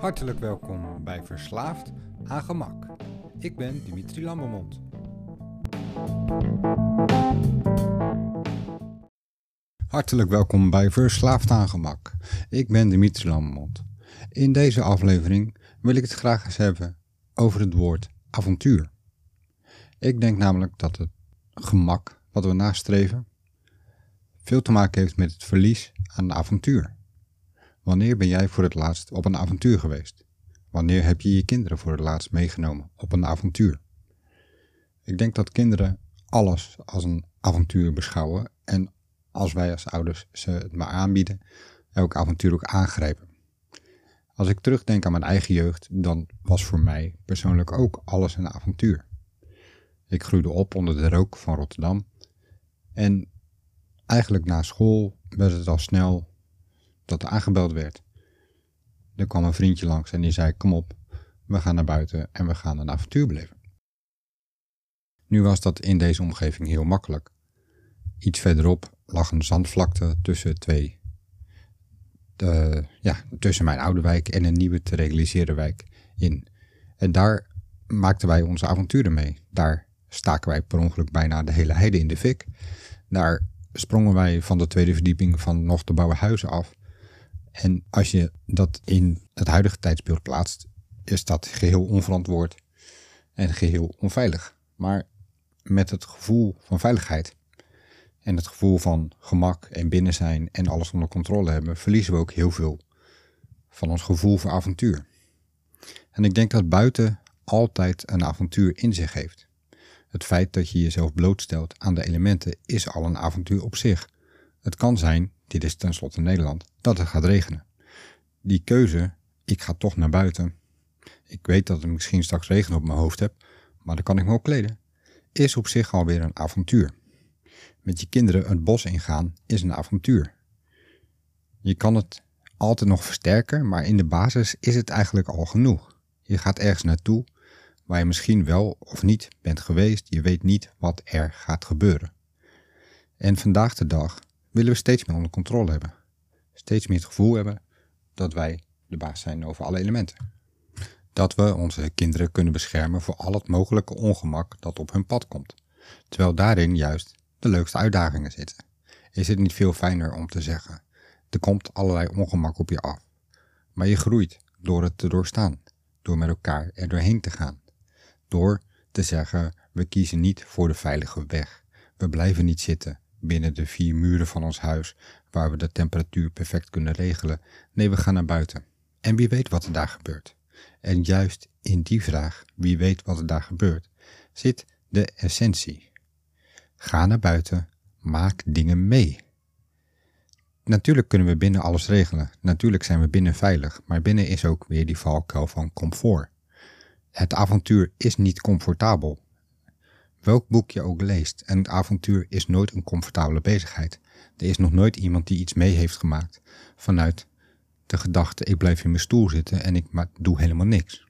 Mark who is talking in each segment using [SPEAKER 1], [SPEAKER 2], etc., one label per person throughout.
[SPEAKER 1] Hartelijk welkom bij Verslaafd aan Gemak. Ik ben Dimitri Lambermond. Hartelijk welkom bij Verslaafd aan Gemak. Ik ben Dimitri Lambermond. In deze aflevering wil ik het graag eens hebben over het woord avontuur. Ik denk namelijk dat het gemak wat we nastreven veel te maken heeft met het verlies aan avontuur. Wanneer ben jij voor het laatst op een avontuur geweest? Wanneer heb je je kinderen voor het laatst meegenomen op een avontuur? Ik denk dat kinderen alles als een avontuur beschouwen en als wij als ouders ze het maar aanbieden, elk avontuur ook aangrijpen. Als ik terugdenk aan mijn eigen jeugd, dan was voor mij persoonlijk ook alles een avontuur. Ik groeide op onder de rook van Rotterdam en eigenlijk na school werd het al snel dat er aangebeld werd. Er kwam een vriendje langs en die zei: Kom op, we gaan naar buiten en we gaan een avontuur beleven. Nu was dat in deze omgeving heel makkelijk. Iets verderop lag een zandvlakte tussen twee. De, ja, tussen mijn oude wijk en een nieuwe te realiseren wijk in. En daar maakten wij onze avonturen mee. Daar staken wij per ongeluk bijna de hele heide in de fik. Daar sprongen wij van de tweede verdieping van nog te bouwen huizen af. En als je dat in het huidige tijdsbeeld plaatst, is dat geheel onverantwoord en geheel onveilig. Maar met het gevoel van veiligheid en het gevoel van gemak en binnen zijn en alles onder controle hebben, verliezen we ook heel veel van ons gevoel voor avontuur. En ik denk dat buiten altijd een avontuur in zich heeft. Het feit dat je jezelf blootstelt aan de elementen is al een avontuur op zich. Het kan zijn, dit is tenslotte Nederland, dat het gaat regenen. Die keuze, ik ga toch naar buiten. Ik weet dat ik misschien straks regen op mijn hoofd heb, maar dan kan ik me ook kleden. Is op zich alweer een avontuur. Met je kinderen het bos ingaan is een avontuur. Je kan het altijd nog versterken, maar in de basis is het eigenlijk al genoeg. Je gaat ergens naartoe waar je misschien wel of niet bent geweest. Je weet niet wat er gaat gebeuren. En vandaag de dag willen we steeds meer onder controle hebben. Steeds meer het gevoel hebben dat wij de baas zijn over alle elementen. Dat we onze kinderen kunnen beschermen voor al het mogelijke ongemak dat op hun pad komt. Terwijl daarin juist de leukste uitdagingen zitten. Is het niet veel fijner om te zeggen: er komt allerlei ongemak op je af. Maar je groeit door het te doorstaan, door met elkaar er doorheen te gaan. Door te zeggen: we kiezen niet voor de veilige weg. We blijven niet zitten binnen de vier muren van ons huis, waar we de temperatuur perfect kunnen regelen. Nee, we gaan naar buiten. En wie weet wat er daar gebeurt. En juist in die vraag, wie weet wat er daar gebeurt, zit de essentie. Ga naar buiten, maak dingen mee. Natuurlijk kunnen we binnen alles regelen. Natuurlijk zijn we binnen veilig, maar binnen is ook weer die valkuil van comfort. Het avontuur is niet comfortabel. Welk boek je ook leest, en het avontuur is nooit een comfortabele bezigheid. Er is nog nooit iemand die iets mee heeft gemaakt vanuit de gedachte: ik blijf in mijn stoel zitten en ik doe helemaal niks.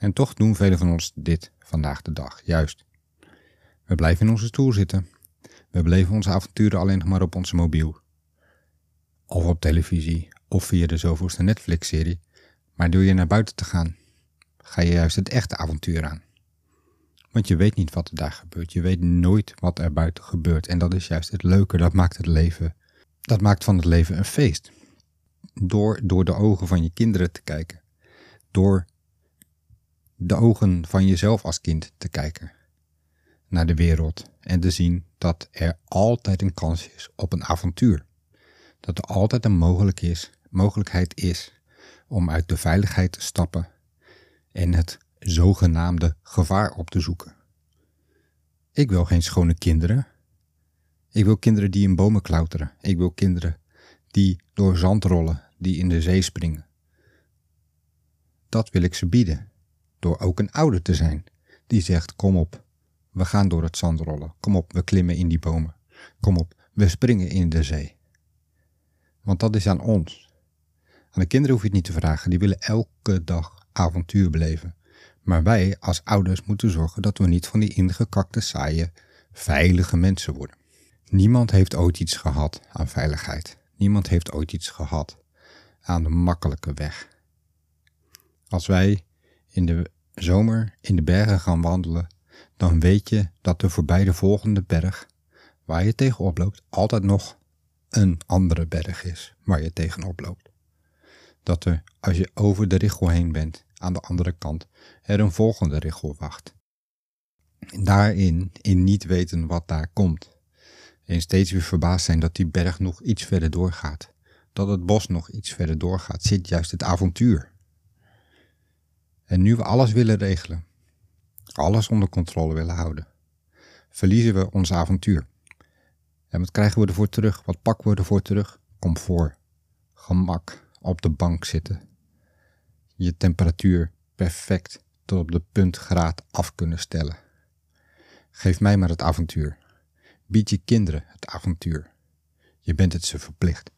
[SPEAKER 1] En toch doen velen van ons dit vandaag de dag, juist. We blijven in onze stoel zitten. We beleven onze avonturen alleen nog maar op onze mobiel. Of op televisie, of via de zoveelste Netflix-serie. Maar door je naar buiten te gaan, ga je juist het echte avontuur aan. Want je weet niet wat er daar gebeurt. Je weet nooit wat er buiten gebeurt. En dat is juist het leuke. Dat maakt het leven. Dat maakt van het leven een feest. Door, door de ogen van je kinderen te kijken. Door de ogen van jezelf als kind te kijken. Naar de wereld. En te zien dat er altijd een kans is op een avontuur. Dat er altijd een mogelijk is, mogelijkheid is om uit de veiligheid te stappen en het zogenaamde gevaar op te zoeken. Ik wil geen schone kinderen. Ik wil kinderen die in bomen klauteren. Ik wil kinderen die door zand rollen, die in de zee springen. Dat wil ik ze bieden, door ook een ouder te zijn die zegt: Kom op, we gaan door het zand rollen. Kom op, we klimmen in die bomen. Kom op, we springen in de zee. Want dat is aan ons. Aan de kinderen hoef je het niet te vragen, die willen elke dag avontuur beleven. Maar wij als ouders moeten zorgen dat we niet van die ingekakte, saaie, veilige mensen worden. Niemand heeft ooit iets gehad aan veiligheid. Niemand heeft ooit iets gehad aan de makkelijke weg. Als wij in de zomer in de bergen gaan wandelen, dan weet je dat er voorbij de volgende berg, waar je tegenop loopt, altijd nog een andere berg is waar je tegenop loopt. Dat er, als je over de richel heen bent, aan de andere kant, er een volgende richel wacht. Daarin, in niet weten wat daar komt. En steeds weer verbaasd zijn dat die berg nog iets verder doorgaat. Dat het bos nog iets verder doorgaat, zit juist het avontuur. En nu we alles willen regelen, alles onder controle willen houden, verliezen we ons avontuur. En wat krijgen we ervoor terug? Wat pakken we ervoor terug? Comfort, gemak, op de bank zitten je temperatuur perfect tot op de puntgraad af kunnen stellen. Geef mij maar het avontuur. Bied je kinderen het avontuur. Je bent het ze verplicht.